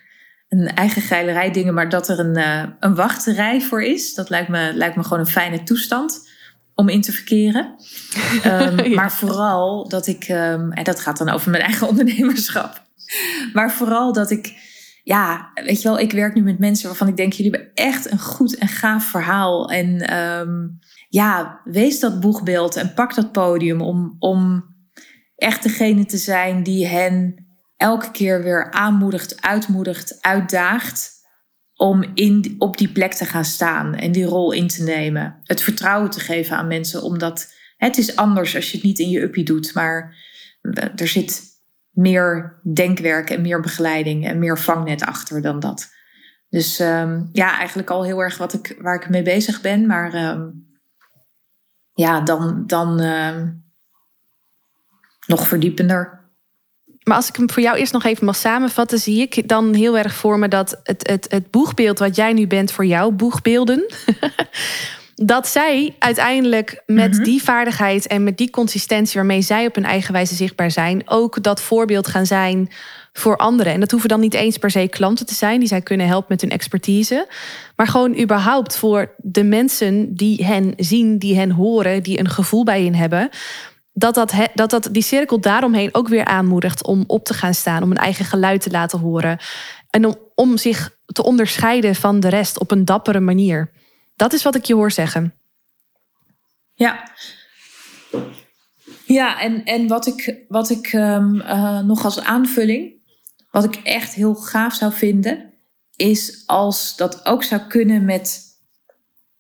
Speaker 2: een eigen geilerij dingen, maar dat er een, een wachterij voor is. Dat lijkt me, lijkt me gewoon een fijne toestand om in te verkeren. [LAUGHS] Ehm, maar vooral dat ik, um, en dat gaat dan over mijn eigen [LAUGHS] ondernemerschap. Maar vooral dat ik, ja, weet je wel, ik werk nu met mensen waarvan ik denk, jullie hebben echt een goed en gaaf verhaal. En um, ja, wees dat boegbeeld en pak dat podium om, om echt degene te zijn die hen elke keer weer aanmoedigt, uitmoedigt, uitdaagt om in, op die plek te gaan staan en die rol in te nemen. Het vertrouwen te geven aan mensen, omdat het is anders als je het niet in je uppie doet, maar er zit meer denkwerk en meer begeleiding en meer vangnet achter dan dat. Dus um, ja, eigenlijk al heel erg wat ik, waar ik mee bezig ben, maar um, ja, dan, dan um, nog verdiepender.
Speaker 1: Maar als ik hem voor jou eerst nog even mag samenvatten, zie ik dan heel erg voor me dat het, het, het boegbeeld wat jij nu bent voor jouw boegbeelden, [LAUGHS] dat zij uiteindelijk met mhm. die vaardigheid en met die consistentie waarmee zij op hun eigen wijze zichtbaar zijn, ook dat voorbeeld gaan zijn voor anderen. En dat hoeven dan niet eens per se klanten te zijn die zij kunnen helpen met hun expertise, maar gewoon überhaupt voor de mensen die hen zien, die hen horen, die een gevoel bij hen hebben dat, dat, dat, dat die cirkel daaromheen ook weer aanmoedigt om op te gaan staan, om een eigen geluid te laten horen. En om, om zich te onderscheiden van de rest op een dappere manier. Dat is wat ik je hoor zeggen.
Speaker 2: Ja. Ja, en, en wat ik, wat ik um, uh, nog als aanvulling, wat ik echt heel gaaf zou vinden, is als dat ook zou kunnen met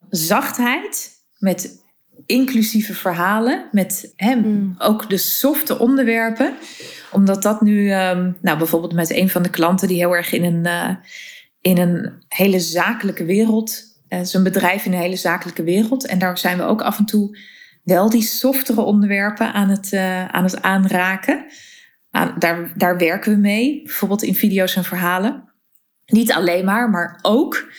Speaker 2: zachtheid, met inclusieve verhalen met hem mm. ook de softe onderwerpen. Omdat dat nu, um, nou bijvoorbeeld met een van de klanten die heel erg in een, uh, in een hele zakelijke wereld, uh, zijn bedrijf in een hele zakelijke wereld. En daar zijn we ook af en toe wel die softere onderwerpen aan het, uh, aan het aanraken. Aan, daar, daar werken we mee, bijvoorbeeld in video's en verhalen. Niet alleen maar, maar ook.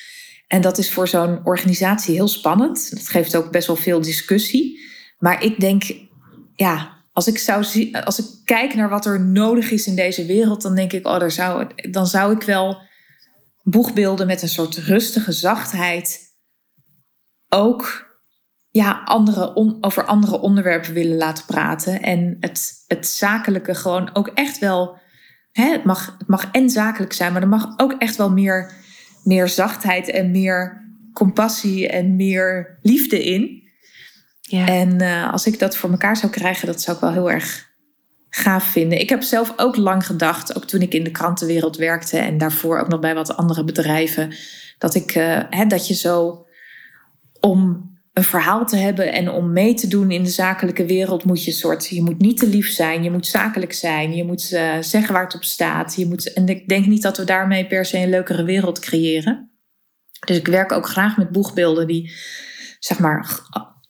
Speaker 2: En dat is voor zo'n organisatie heel spannend. Dat geeft ook best wel veel discussie. Maar ik denk, ja, als ik, zou zien, als ik kijk naar wat er nodig is in deze wereld, dan denk ik, oh, daar zou, dan zou ik wel boegbeelden met een soort rustige zachtheid ook ja, andere over andere onderwerpen willen laten praten. En het, het zakelijke gewoon ook echt wel. Hè, het, mag, het mag en zakelijk zijn, maar er mag ook echt wel meer, meer zachtheid en meer compassie en meer liefde in. Ja. En uh, als ik dat voor elkaar zou krijgen, dat zou ik wel heel erg gaaf vinden. Ik heb zelf ook lang gedacht, ook toen ik in de krantenwereld werkte en daarvoor ook nog bij wat andere bedrijven, dat ik uh, hè, dat je zo om een verhaal te hebben en om mee te doen in de zakelijke wereld moet je soort, je moet niet te lief zijn, je moet zakelijk zijn, je moet uh, zeggen waar het op staat. Je moet, en ik denk niet dat we daarmee per se een leukere wereld creëren. Dus ik werk ook graag met boegbeelden die, zeg maar,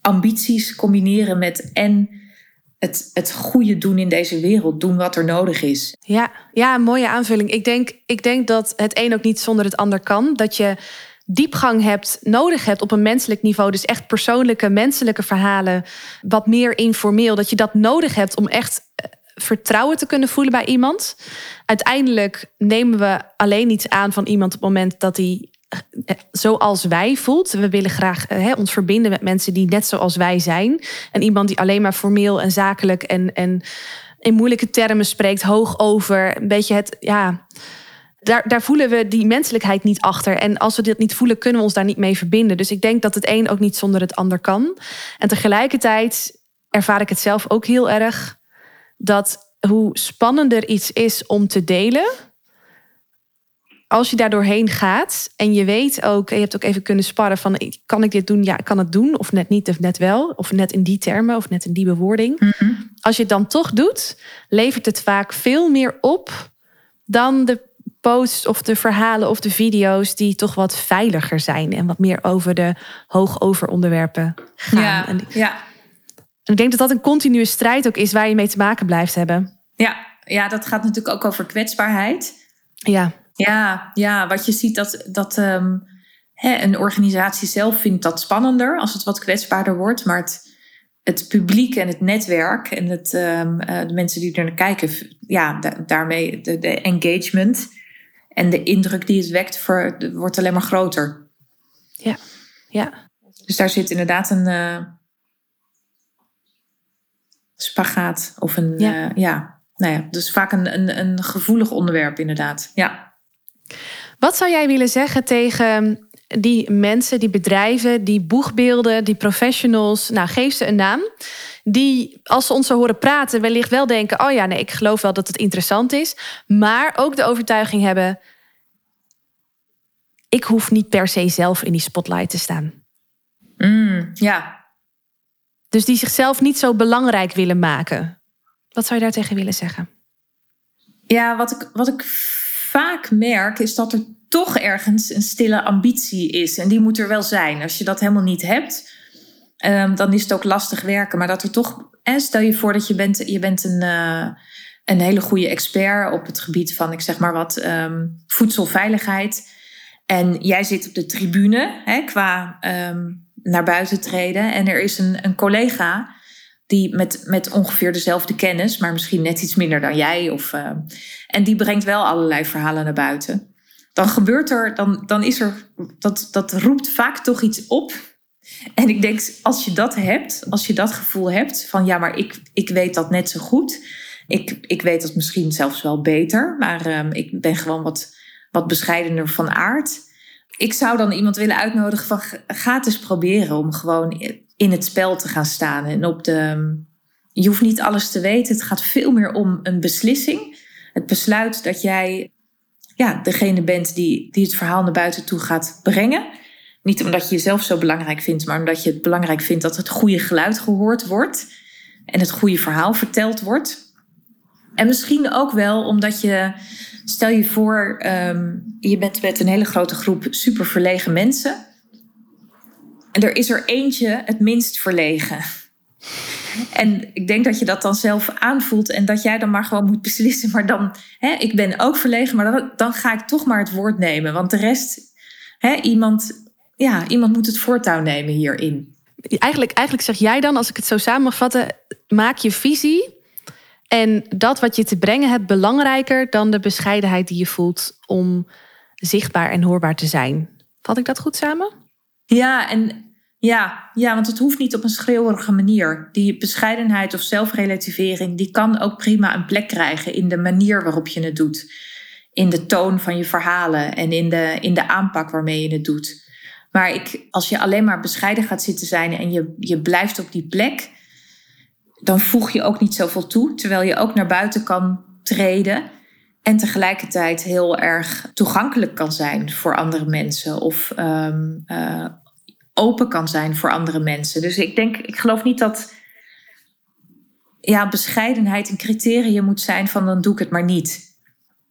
Speaker 2: ambities combineren met en het, het goede doen in deze wereld, doen wat er nodig is.
Speaker 1: Ja, ja, mooie aanvulling. Ik denk, ik denk dat het een ook niet zonder het ander kan. Dat je diepgang hebt, nodig hebt op een menselijk niveau. Dus echt persoonlijke, menselijke verhalen. Wat meer informeel. Dat je dat nodig hebt om echt eh, vertrouwen te kunnen voelen bij iemand. Uiteindelijk nemen we alleen iets aan van iemand op het moment dat hij eh, zoals wij voelt. We willen graag ons verbinden met mensen die net zoals wij zijn. En iemand die alleen maar formeel en zakelijk en, en in moeilijke termen spreekt, hoog over. Een beetje het, ja daar, daar voelen we die menselijkheid niet achter. En als we dit niet voelen, kunnen we ons daar niet mee verbinden. Dus ik denk dat het een ook niet zonder het ander kan. En tegelijkertijd ervaar ik het zelf ook heel erg dat hoe spannender iets is om te delen. Als je daar doorheen gaat en je weet ook, je hebt ook even kunnen sparren van kan ik dit doen? Ja, ik kan het doen of net niet of net wel. Of net in die termen of net in die bewoording. Mhm. Als je het dan toch doet, levert het vaak veel meer op dan de posts of de verhalen of de video's die toch wat veiliger zijn en wat meer over de hoogover onderwerpen gaan.
Speaker 2: Ja, en, ja.
Speaker 1: En ik denk dat dat een continue strijd ook is waar je mee te maken blijft hebben.
Speaker 2: Ja, ja dat gaat natuurlijk ook over kwetsbaarheid.
Speaker 1: Ja.
Speaker 2: Ja, ja wat je ziet dat, dat um, hè, een organisatie zelf vindt dat spannender als het wat kwetsbaarder wordt. Maar het, het publiek en het netwerk en het, um, de mensen die er naar kijken, ja, daarmee de, de engagement en de indruk die het wekt voor, wordt alleen maar groter.
Speaker 1: Ja, ja.
Speaker 2: Dus daar zit inderdaad een uh, spagaat of een, ja. Uh, ja, nou ja, dus vaak een, een, een gevoelig onderwerp inderdaad. Ja.
Speaker 1: Wat zou jij willen zeggen tegen die mensen, die bedrijven, die boegbeelden, die professionals, nou geef ze een naam, die als ze ons zo horen praten, wellicht wel denken: oh ja, nee, ik geloof wel dat het interessant is, maar ook de overtuiging hebben: ik hoef niet per se zelf in die spotlight te staan.
Speaker 2: Mm, ja.
Speaker 1: Dus die zichzelf niet zo belangrijk willen maken. Wat zou je daar tegen willen zeggen?
Speaker 2: Ja, wat ik, wat ik vaak merk is dat er toch ergens een stille ambitie is. En die moet er wel zijn. Als je dat helemaal niet hebt, um, dan is het ook lastig werken. Maar dat er toch, en stel je voor dat je bent, je bent een, uh, een hele goede expert op het gebied van, ik zeg maar wat, um, voedselveiligheid. En jij zit op de tribune hè, qua um, naar buiten treden. En er is een, een collega die met, met ongeveer dezelfde kennis, maar misschien net iets minder dan jij. Of, uh, en die brengt wel allerlei verhalen naar buiten. Dan gebeurt er, dan, dan is er, dat, dat roept vaak toch iets op. En ik denk, als je dat hebt, als je dat gevoel hebt van ja, maar ik, ik weet dat net zo goed. Ik, ik weet dat misschien zelfs wel beter, maar um, ik ben gewoon wat, wat bescheidener van aard. Ik zou dan iemand willen uitnodigen van ga eens proberen om gewoon in het spel te gaan staan. En op de, je hoeft niet alles te weten. Het gaat veel meer om een beslissing. Het besluit dat jij ja, degene bent die, die het verhaal naar buiten toe gaat brengen. Niet omdat je jezelf zo belangrijk vindt, maar omdat je het belangrijk vindt dat het goede geluid gehoord wordt. En het goede verhaal verteld wordt. En misschien ook wel omdat je, stel je voor, um, je bent met een hele grote groep super verlegen mensen. En er is er eentje het minst verlegen. En ik denk dat je dat dan zelf aanvoelt en dat jij dan maar gewoon moet beslissen. Maar dan, hè, ik ben ook verlegen, maar dan, dan ga ik toch maar het woord nemen. Want de rest, hè, iemand, ja, iemand moet het voortouw nemen hierin.
Speaker 1: Eigenlijk, eigenlijk zeg jij dan, als ik het zo samen mag vatten, maak je visie En dat wat je te brengen hebt belangrijker dan de bescheidenheid die je voelt om zichtbaar en hoorbaar te zijn. Vat ik dat goed samen?
Speaker 2: Ja, en ja, ja, want het hoeft niet op een schreeuwerige manier. Die bescheidenheid of zelfrelativering, die kan ook prima een plek krijgen in de manier waarop je het doet. In de toon van je verhalen en in de, in de aanpak waarmee je het doet. Maar ik, als je alleen maar bescheiden gaat zitten zijn en je, je blijft op die plek, dan voeg je ook niet zoveel toe. Terwijl je ook naar buiten kan treden en tegelijkertijd heel erg toegankelijk kan zijn voor andere mensen. Of um, open kan zijn voor andere mensen. Dus ik denk, ik geloof niet dat ja, bescheidenheid een criterium moet zijn van dan doe ik het maar niet.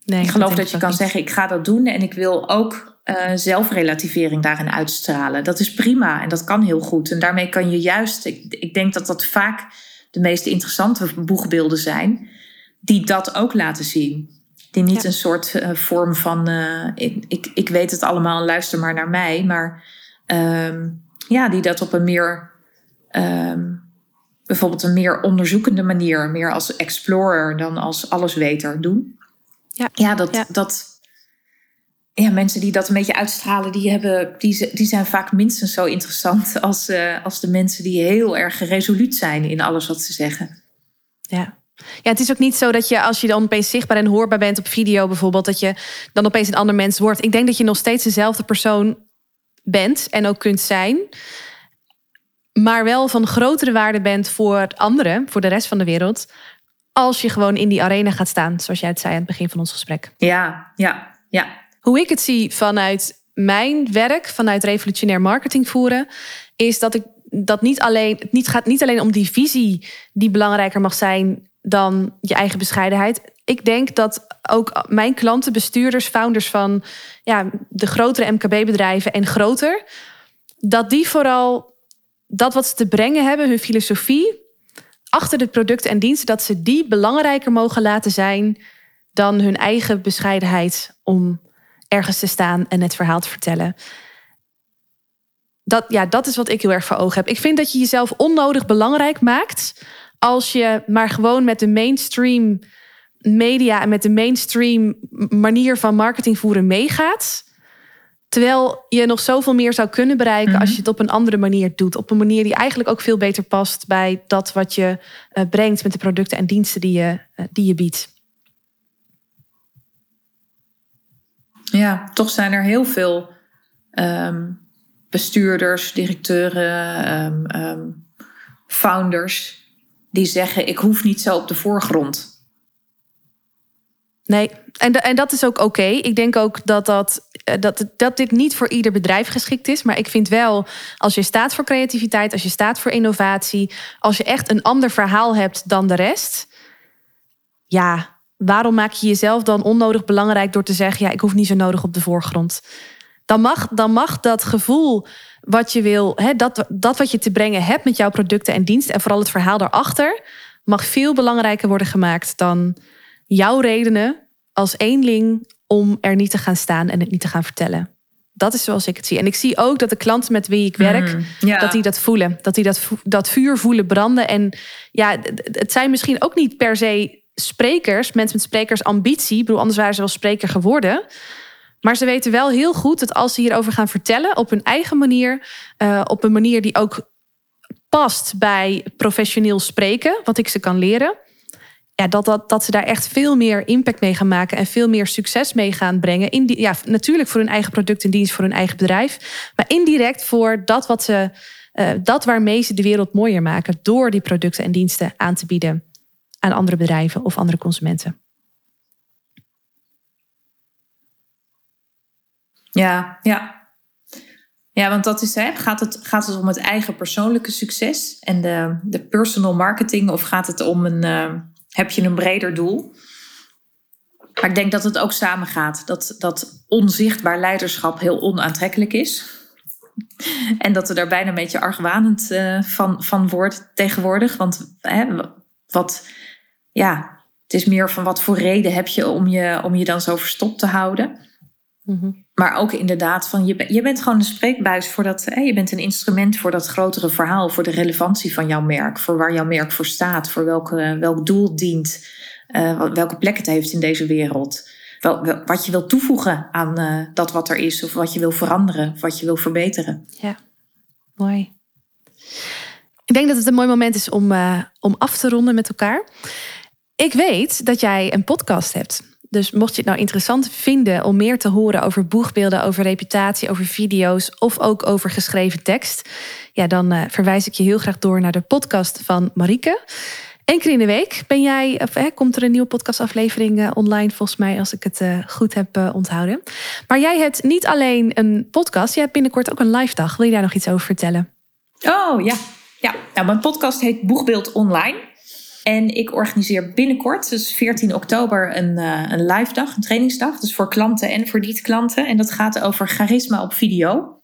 Speaker 2: Nee, ik geloof dat je kan zeggen, ik ga dat doen en ik wil ook uh, zelfrelativering daarin uitstralen. Dat is prima en dat kan heel goed. En daarmee kan je juist, ik, ik denk dat dat vaak de meest interessante boegbeelden zijn, die dat ook laten zien. Die niet een soort uh, vorm van, uh, ik, ik, ik weet het allemaal, luister maar naar mij, maar um, ja, die dat op een meer, um, bijvoorbeeld een meer onderzoekende manier, meer als explorer dan als allesweter doen. Ja, ja, dat, ja. dat ja, mensen die dat een beetje uitstralen, die, hebben, die, die zijn vaak minstens zo interessant [LAUGHS] als, uh, als de mensen die heel erg resoluut zijn in alles wat ze zeggen.
Speaker 1: Ja. Ja, het is ook niet zo dat je als je dan opeens zichtbaar en hoorbaar bent op video bijvoorbeeld, dat je dan opeens een ander mens wordt. Ik denk dat je nog steeds dezelfde persoon bent en ook kunt zijn. Maar wel van grotere waarde bent voor anderen, voor de rest van de wereld. Als je gewoon in die arena gaat staan, zoals jij het zei aan het begin van ons gesprek.
Speaker 2: Ja, ja, ja.
Speaker 1: Hoe ik het zie vanuit mijn werk, vanuit revolutionair marketing voeren, is dat ik dat niet alleen, het niet, gaat niet alleen om die visie die belangrijker mag zijn dan je eigen bescheidenheid. Ik denk dat ook mijn klanten, bestuurders, founders van ja, de grotere MKB-bedrijven en groter, dat die vooral dat wat ze te brengen hebben, hun filosofie, achter de producten en diensten, dat ze die belangrijker mogen laten zijn dan hun eigen bescheidenheid om ergens te staan en het verhaal te vertellen. Dat, ja, dat is wat ik heel erg voor ogen heb. Ik vind dat je jezelf onnodig belangrijk maakt als je maar gewoon met de mainstream media en met de mainstream manier van marketing voeren meegaat. Terwijl je nog zoveel meer zou kunnen bereiken als mhm. je het op een andere manier doet. Op een manier die eigenlijk ook veel beter past bij dat wat je uh, brengt met de producten en diensten die je, uh, die je biedt.
Speaker 2: Ja, toch zijn er heel veel um, bestuurders, directeuren, um, um, founders die zeggen: Ik hoef niet zo op de voorgrond.
Speaker 1: Nee, en, en dat is ook oké. Ik denk ook dat, dat, eh, dat, dat dit niet voor ieder bedrijf geschikt is. Maar ik vind wel, als je staat voor creativiteit, als je staat voor innovatie, als je echt een ander verhaal hebt dan de rest, ja, waarom maak je jezelf dan onnodig belangrijk door te zeggen: ja, ik hoef niet zo nodig op de voorgrond? Dan mag, dan mag dat gevoel wat je wil, hè, dat, dat wat je te brengen hebt met jouw producten en diensten en vooral het verhaal daarachter, mag veel belangrijker worden gemaakt dan jouw redenen als eenling om er niet te gaan staan en het niet te gaan vertellen. Dat is zoals ik het zie. En ik zie ook dat de klanten met wie ik werk, mm, dat die dat voelen. Dat die dat, dat vuur voelen branden. En ja, het zijn misschien ook niet per se sprekers, mensen met sprekersambitie. Bedoel, anders waren ze wel spreker geworden. Maar ze weten wel heel goed dat als ze hierover gaan vertellen op hun eigen manier, uh, op een manier die ook past bij professioneel spreken, wat ik ze kan leren, ja, dat, dat, dat ze daar echt veel meer impact mee gaan maken en veel meer succes mee gaan brengen. In die, ja, natuurlijk voor hun eigen product en dienst, voor hun eigen bedrijf. Maar indirect voor dat, wat ze, uh, dat waarmee ze de wereld mooier maken. Door die producten en diensten aan te bieden aan andere bedrijven of andere consumenten.
Speaker 2: Ja, ja. Ja, want dat is, hè, gaat, het, gaat het om het eigen persoonlijke succes en de, de personal marketing, of gaat het om een, uh, heb je een breder doel. Maar ik denk dat het ook samengaat. Dat, dat onzichtbaar leiderschap heel onaantrekkelijk is. En dat er daar bijna een beetje argwanend uh, van, van wordt tegenwoordig. Want hè, wat, ja, het is meer van wat voor reden heb je om je, om je dan zo verstopt te houden. Mhm. Maar ook inderdaad, van je, je bent gewoon een spreekbuis voor dat. Hè, je bent een instrument voor dat grotere verhaal, voor de relevantie van jouw merk, voor waar jouw merk voor staat, voor welke, welk doel dient, uh, welke plek het heeft in deze wereld. Wel, wat je wil toevoegen aan uh, dat wat er is, of wat je wil veranderen, of wat je wil verbeteren.
Speaker 1: Ja, mooi. Ik denk dat het een mooi moment is om, uh, om af te ronden met elkaar. Ik weet dat jij een podcast hebt. Dus mocht je het nou interessant vinden om meer te horen over boegbeelden, over reputatie, over video's of ook over geschreven tekst, ja, dan uh, verwijs ik je heel graag door naar de podcast van Marieke. Eén keer in de week ben jij, hè, komt er een nieuwe podcastaflevering uh, online, volgens mij, als ik het uh, goed heb onthouden. Maar jij hebt niet alleen een podcast, je hebt binnenkort ook een live dag. Wil je daar nog iets over vertellen?
Speaker 2: Oh ja, ja. Nou, mijn podcast heet Boegbeeld Online. En ik organiseer binnenkort, dus 14 oktober, een, uh, een live dag, een trainingsdag. Dus voor klanten en voor niet-klanten. En dat gaat over charisma op video.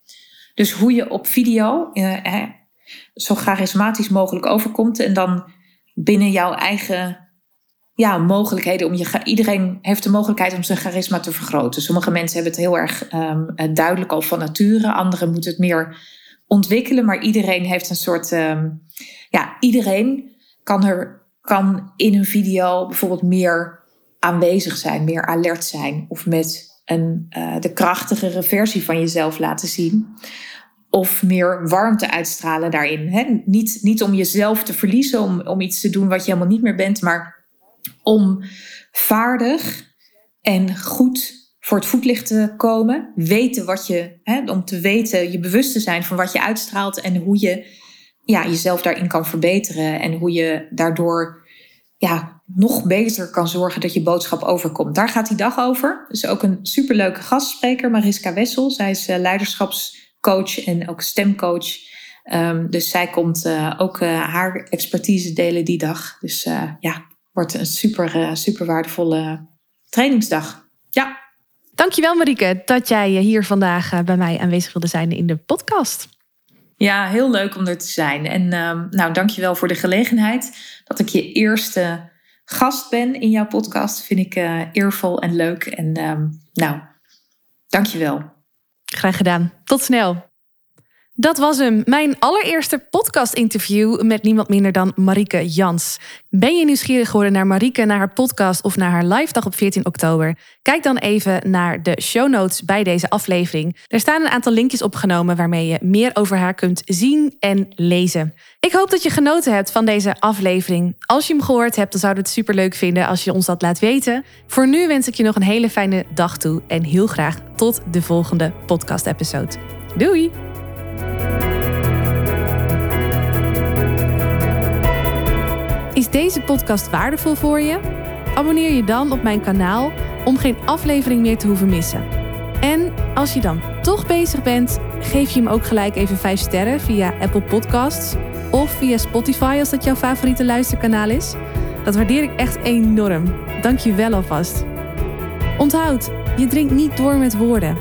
Speaker 2: Dus hoe je op video uh, zo charismatisch mogelijk overkomt. En dan binnen jouw eigen ja, mogelijkheden. Om je, iedereen heeft de mogelijkheid om zijn charisma te vergroten. Sommige mensen hebben het heel erg um, duidelijk al van nature. Anderen moeten het meer ontwikkelen. Maar iedereen heeft een soort. Um, ja, iedereen kan er kan in een video bijvoorbeeld meer aanwezig zijn, meer alert zijn of met een, uh, de krachtigere versie van jezelf laten zien. Of meer warmte uitstralen daarin. Niet, niet om jezelf te verliezen, om, om iets te doen wat je helemaal niet meer bent, maar om vaardig en goed voor het voetlicht te komen. Weten wat je, om te weten, je bewust te zijn van wat je uitstraalt en hoe je ja, jezelf daarin kan verbeteren. En hoe je daardoor ja, nog beter kan zorgen dat je boodschap overkomt. Daar gaat die dag over. Dus ook een superleuke gastspreker, Mariska Wessel. Zij is uh, leiderschapscoach en ook stemcoach. Um, dus zij komt uh, ook uh, haar expertise delen die dag. Dus ja, wordt een super, super waardevolle trainingsdag. Ja.
Speaker 1: Dankjewel Marieke dat jij hier vandaag bij mij aanwezig wilde zijn in de podcast.
Speaker 2: Ja, heel leuk om er te zijn. En um, nou, dankjewel voor de gelegenheid dat ik je eerste gast ben in jouw podcast. Vind ik uh, eervol en leuk. En um, nou, dankjewel.
Speaker 1: Graag gedaan. Tot snel. Dat was hem, mijn allereerste podcast-interview met niemand minder dan Marieke Jans. Ben je nieuwsgierig geworden naar Marieke, naar haar podcast of naar haar live dag op 14 oktober? Kijk dan even naar de show notes bij deze aflevering. Er staan een aantal linkjes opgenomen waarmee je meer over haar kunt zien en lezen. Ik hoop dat je genoten hebt van deze aflevering. Als je hem gehoord hebt, dan zouden we het superleuk vinden als je ons dat laat weten. Voor nu wens ik je nog een hele fijne dag toe en heel graag tot de volgende podcast-episode. Doei! Is deze podcast waardevol voor je? Abonneer je dan op mijn kanaal om geen aflevering meer te hoeven missen. En als je dan toch bezig bent, geef je hem ook gelijk even 5 sterren via Apple Podcasts of via Spotify als dat jouw favoriete luisterkanaal is. Dat waardeer ik echt enorm. Dank je wel alvast. Onthoud, je drinkt niet door met woorden,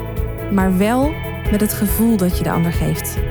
Speaker 1: maar wel met het gevoel dat je de ander geeft.